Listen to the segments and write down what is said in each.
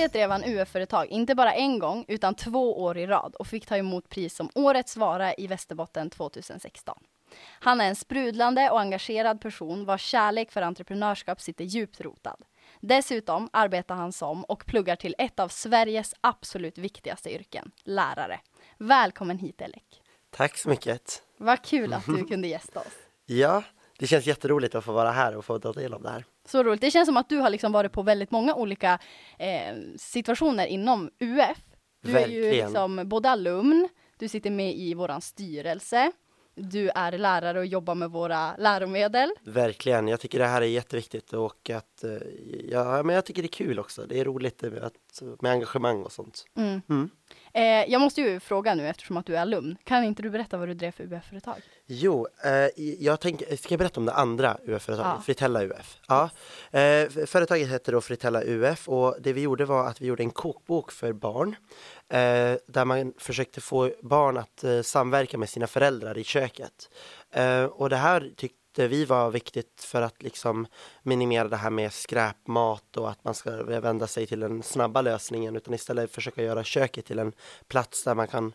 Gymnasiet drev han UF-företag, inte bara en gång utan två år i rad och fick ta emot pris som Årets vara i Västerbotten 2016. Han är en sprudlande och engagerad person vars kärlek för entreprenörskap sitter djupt rotad. Dessutom arbetar han som och pluggar till ett av Sveriges absolut viktigaste yrken, lärare. Välkommen hit Elek. Tack så mycket. Vad kul att du kunde gästa oss. Ja, det känns jätteroligt att få vara här och få ta del av det här. Så roligt. Det känns som att du har liksom varit på väldigt många olika eh, situationer inom UF. Du är ju Verkligen. liksom både alumn, du sitter med i våran styrelse, du är lärare och jobbar med våra läromedel. Verkligen, jag tycker det här är jätteviktigt och att eh, ja, men jag tycker det är kul också. Det är roligt med, att, med engagemang och sånt. Mm. Mm. Eh, jag måste ju fråga nu eftersom att du är alumn. Kan inte du berätta vad du drev för UF-företag? Jo, eh, jag tänker, ska jag berätta om det andra UF-företaget, Ja. Fritella UF? Ja. Eh, företaget heter då Fritella UF och det vi gjorde var att vi gjorde en kokbok för barn eh, där man försökte få barn att eh, samverka med sina föräldrar i köket. Eh, och det här tyckte vi var viktigt för att liksom minimera det här med skräpmat och att man ska vända sig till den snabba lösningen utan istället försöka göra köket till en plats där man kan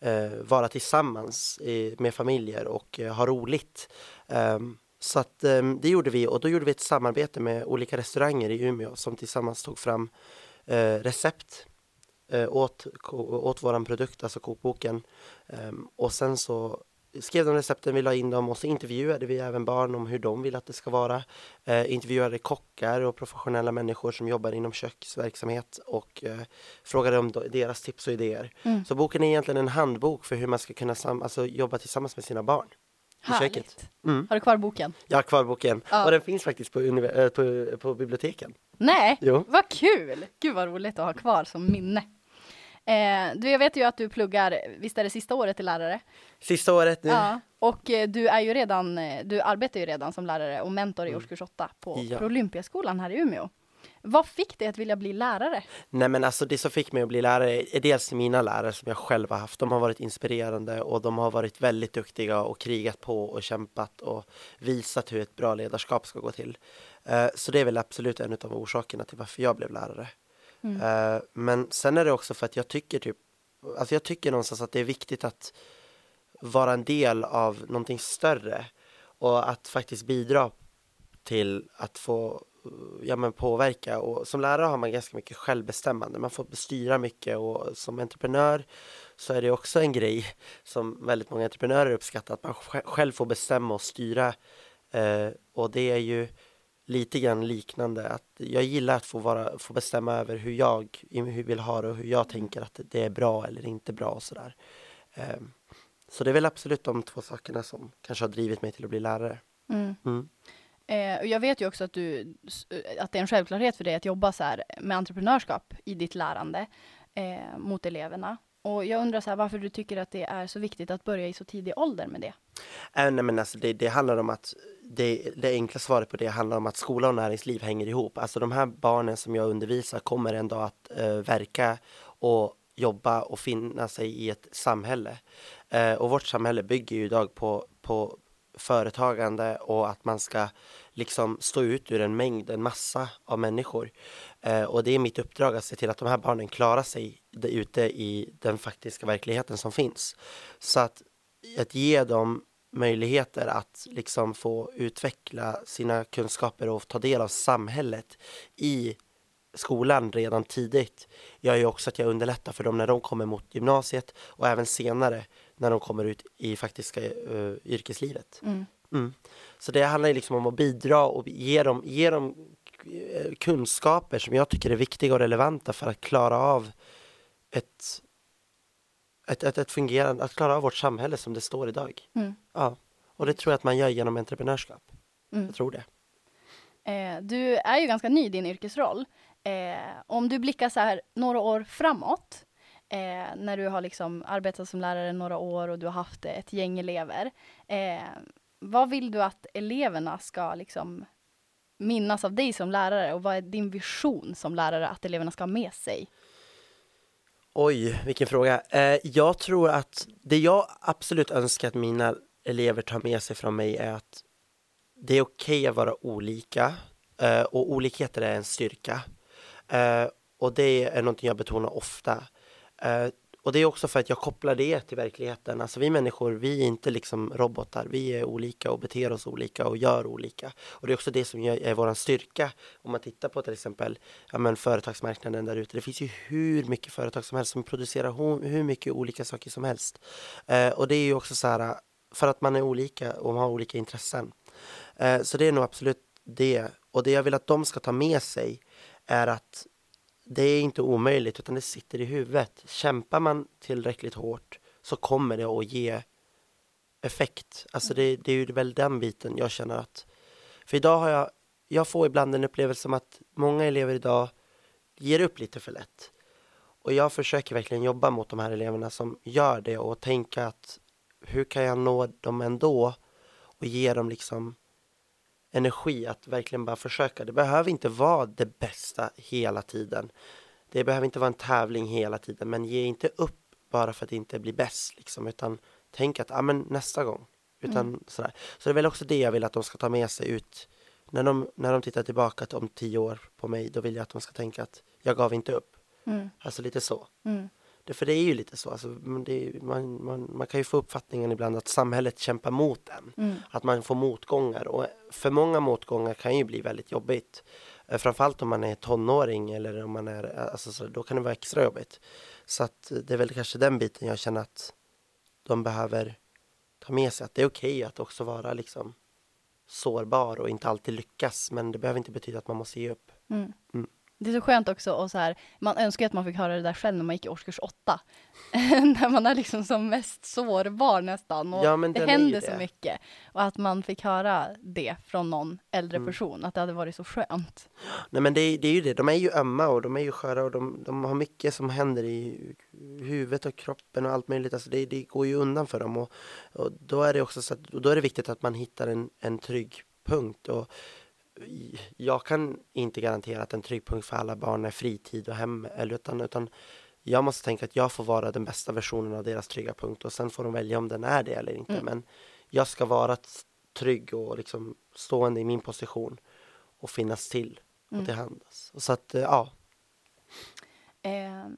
eh, vara tillsammans i, med familjer och eh, ha roligt. Um, så att um, det gjorde vi och då gjorde vi ett samarbete med olika restauranger i Umeå som tillsammans tog fram eh, recept eh, åt, åt vår produkt, alltså kokboken. Um, och sen så skrev de recepten, vi la in dem och så intervjuade vi även barn om hur de vill att det ska vara. Eh, intervjuade kockar och professionella människor som jobbar inom köksverksamhet och eh, frågade om deras tips och idéer. Mm. Så boken är egentligen en handbok för hur man ska kunna alltså, jobba tillsammans med sina barn. Härligt. Mm. Har du kvar boken? Jag har kvar boken Ja. och den finns faktiskt på, äh, på, på biblioteken. Nej, Jo. vad kul! Gud vad roligt att ha kvar som minne. Eh, du, jag vet ju att du pluggar, visst är det sista året till lärare? Sista året nu. Ja, och eh, du är ju redan, eh, du arbetar ju redan som lärare och mentor i årskurs 8 på, Mm. Ja. Olympiaskolan här i Umeå. Vad fick dig att vilja bli lärare? Nej men alltså det som fick mig att bli lärare är dels mina lärare som jag själv har haft. De har varit inspirerande och de har varit väldigt duktiga och krigat på och kämpat och visat hur ett bra ledarskap ska gå till. Eh, Så det är väl absolut en av orsakerna till varför jag blev lärare. Mm. Eh, men sen är det också för att jag tycker typ, alltså jag tycker någonstans att det är viktigt att vara en del av någonting större och att faktiskt bidra till att få eh, ja, men påverka och som lärare har man ganska mycket självbestämmande. Man får styra mycket och som entreprenör så är det också en grej som väldigt många entreprenörer uppskattar att man själv får bestämma och styra eh, och det är ju lite grann liknande att jag gillar att få, vara, få bestämma över hur jag hur vill ha det och hur jag tänker att det är bra eller inte bra och sådär. Eh, så det är väl absolut de två sakerna som kanske har drivit mig till att bli lärare. Mm. Mm. Eh, och jag vet ju också att, du, s- att det är en självklarhet för dig att jobba så här med entreprenörskap i ditt lärande eh, mot eleverna. Och jag undrar så här, varför du tycker att det är så viktigt att börja i så tidig ålder med det? Äh, nej men alltså det, det handlar om att det, det enkla svaret på det handlar om att skola och näringsliv hänger ihop. Alltså de här barnen som jag undervisar kommer en dag att eh, verka och jobba och finna sig i ett samhälle. Eh, och vårt samhälle bygger ju idag på, på företagande och att man ska liksom stå ut ur en mängd, en massa av människor. Eh, och det är mitt uppdrag att se till att de här barnen klarar sig ute i den faktiska verkligheten som finns. Så att, att ge dem möjligheter att liksom få utveckla sina kunskaper och ta del av samhället i skolan redan tidigt gör ju också att jag underlättar för dem när de kommer mot gymnasiet och även senare när de kommer ut i faktiska uh, yrkeslivet. Mm. Mm. Så det handlar ju liksom om att bidra och ge dem, ge dem kunskaper som jag tycker är viktiga och relevanta för att klara av ett, ett, ett, ett fungerande, att klara av vårt samhälle som det står idag. Mm. Ja, och det tror jag att man gör genom entreprenörskap. Mm. Jag tror det. Eh, du är ju ganska ny i din yrkesroll. Eh, om du blickar så här några år framåt, eh, när du har liksom arbetat som lärare några år och du har haft ett gäng elever. Eh, vad vill du att eleverna ska liksom minnas av dig som lärare och vad är din vision som lärare att eleverna ska ha med sig? Oj, vilken fråga. Eh, jag tror att det jag absolut önskar att mina elever tar med sig från mig är att det är okej okay att vara olika eh, och olikheter är en styrka. Eh, och det är någonting jag betonar ofta. Eh, och det är också för att jag kopplar det till verkligheten. Alltså vi människor, vi är inte liksom robotar. Vi är olika och beter oss olika och gör olika. Och det är också det som är vår styrka. Om man tittar på till exempel ja, men företagsmarknaden där ute. Det finns ju hur mycket företag som helst som producerar hur mycket olika saker som helst. Eh, och det är ju också så här för att man är olika och man har olika intressen. Eh, så det är nog absolut det. Och det jag vill att de ska ta med sig är att det är inte omöjligt utan det sitter i huvudet. Kämpar man tillräckligt hårt så kommer det att ge effekt. Alltså det, det är ju väl den biten jag känner att för idag har jag, jag får ibland en upplevelse som att många elever idag ger upp lite för lätt. Och jag försöker verkligen jobba mot de här eleverna som gör det och tänka att hur kan jag nå dem ändå och ge dem liksom energi att verkligen bara försöka. Det behöver inte vara det bästa hela tiden. Det behöver inte vara en tävling hela tiden, men ge inte upp bara för att inte bli bäst liksom, utan tänk att, ja men nästa gång. Utan mm. sådär. Så det är väl också det jag vill att de ska ta med sig ut. När de, när de tittar tillbaka om tio år på mig, då vill jag att de ska tänka att jag gav inte upp. Mm. Alltså lite så. Mm. Det, för det är ju lite så, alltså, det, man, man, man, kan ju få uppfattningen ibland att samhället kämpar mot en. Mm. Att man får motgångar och för många motgångar kan ju bli väldigt jobbigt. Eh, framförallt om man är tonåring eller om man är, alltså, så, då kan det vara extra jobbigt. Så att det är väl kanske den biten jag känner att de behöver ta med sig. Att det är okej okay att också vara liksom sårbar och inte alltid lyckas. Men det behöver inte betyda att man måste ge upp. Mm. Mm. Det är så skönt också och så här, man önskar att man fick höra det där själv när man gick i årskurs åtta. när man är liksom som mest sårbar nästan och ja, det händer så mycket. Och att man fick höra det från någon äldre mm. person, att det hade varit så skönt. Nej men det, det, är ju det, de är ju ömma och de är ju sköra och de, de har mycket som händer i huvudet och kroppen och allt möjligt. Alltså det, det går ju undan för dem och, och då är det också så att, då är det viktigt att man hittar en, en trygg punkt. Och, jag kan inte garantera att en tryggpunkt för alla barn är fritid och hem, eller utan, utan jag måste tänka att jag får vara den bästa versionen av deras trygga punkt och sen får de välja om den är det eller inte. Mm. Men jag ska vara trygg och liksom stående i min position och finnas till och mm. till hands. Så att, eh, ja. Eh,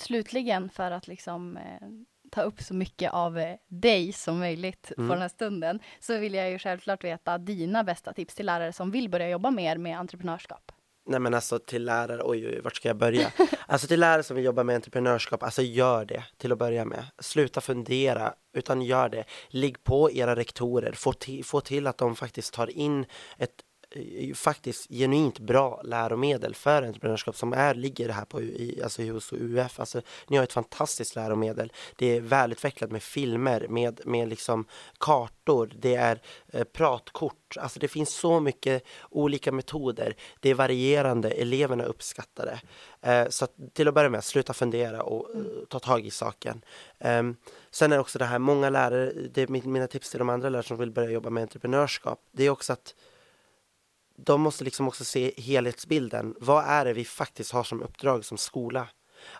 slutligen för att liksom eh, ta upp så mycket av eh, dig som möjligt mm. på den här stunden, så vill jag ju självklart veta dina bästa tips till lärare som vill börja jobba mer med entreprenörskap. Nej men alltså till lärare, oj, oj vart ska jag börja? alltså till lärare som vill jobba med entreprenörskap, alltså gör det till att börja med. Sluta fundera, utan gör det. Ligg på era rektorer, få, få till att de faktiskt tar in ett faktiskt genuint bra läromedel för entreprenörskap som är, ligger här på i, alltså hos UF. Alltså, ni har ett fantastiskt läromedel. Det är välutvecklat med filmer, med, med liksom kartor, det är eh, pratkort. Alltså det finns så mycket olika metoder. Det är varierande, eleverna uppskattar det. Eh, så att, till att börja med, sluta fundera och uh, ta tag i saken. Um, sen är också det här, många lärare, det är mina tips till de andra lärare som vill börja jobba med entreprenörskap, det är också att de måste liksom också se helhetsbilden. Vad är det vi faktiskt har som uppdrag som skola?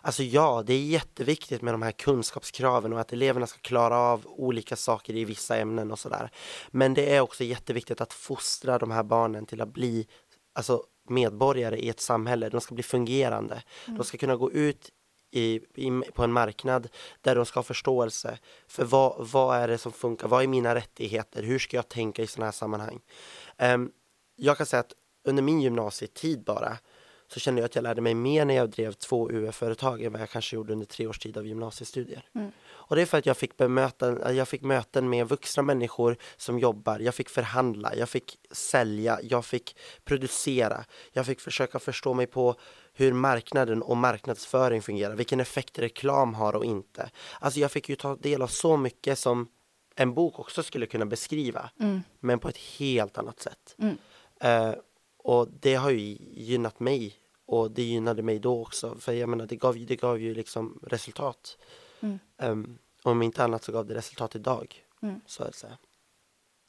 Alltså ja, det är jätteviktigt med de här kunskapskraven och att eleverna ska klara av olika saker i vissa ämnen och sådär. Men det är också jätteviktigt att fostra de här barnen till att bli alltså, medborgare i ett samhälle. De ska bli fungerande. Mm. De ska kunna gå ut i, i, på en marknad där de ska ha förståelse för vad, vad är det som funkar, vad är mina rättigheter, hur ska jag tänka i sådana här sammanhang. Um, jag kan säga att under min gymnasietid bara så kände jag att jag lärde mig mer när jag drev två UF-företag än vad jag kanske gjorde under tre års tid av gymnasiestudier. Mm. Och det är för att jag fick, bemöta, jag fick möten med vuxna människor som jobbar, jag fick förhandla, jag fick sälja, jag fick producera, jag fick försöka förstå mig på hur marknaden och marknadsföring fungerar, vilken effekt reklam har och inte. Alltså jag fick ju ta del av så mycket som en bok också skulle kunna beskriva, mm. men på ett helt annat sätt. Mm. Eh, och det har ju gynnat mig och det gynnade mig då också. För jag menar, det gav, det gav ju liksom resultat. Mm. Um, om inte annat så gav det resultat idag. Mm. Så att säga.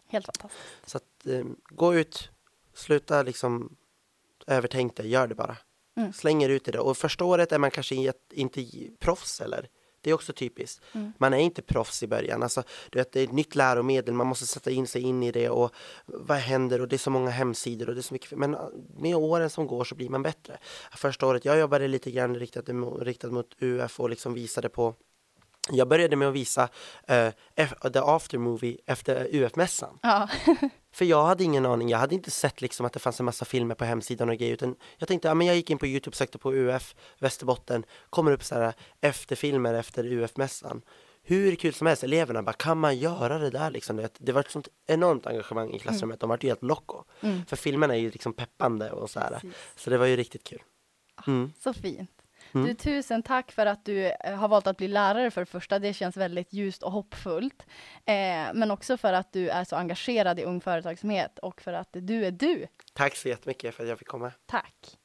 Helt fantastiskt. Så att um, gå ut, sluta liksom övertänk det, gör det bara. Mm. Slänger ut i det. Och första året är man kanske inte proffs eller? Det är också typiskt. Mm. Man är inte proffs i början. Alltså, du vet, det är ett nytt läromedel, man måste sätta in sig in i det och vad händer och det är så många hemsidor och det är så mycket. Men med åren som går så blir man bättre. Första året, jag jobbade lite grann riktat, riktat mot UF och liksom visade på jag började med att visa uh, the after movie efter UF-mässan. Ja. För jag hade ingen aning, jag hade inte sett liksom att det fanns en massa filmer på hemsidan och grejer utan jag tänkte, ja men jag gick in på Youtube, sökte på UF Västerbotten, kommer upp så här efterfilmer efter UF-mässan. Hur kul som helst, eleverna bara, kan man göra det där liksom? Det, var ett sånt enormt engagemang i klassrummet, mm. de var ju helt loco. Mm. För filmerna är ju liksom peppande och så här. Så det var ju riktigt kul. Mm. Så fint. Mm. Du, tusen tack för att du eh, har valt att bli lärare för det första. Det känns väldigt ljust och hoppfullt. Eh, men också för att du är så engagerad i ung företagsamhet och för att du är du. Tack så jättemycket för att jag fick komma. Tack.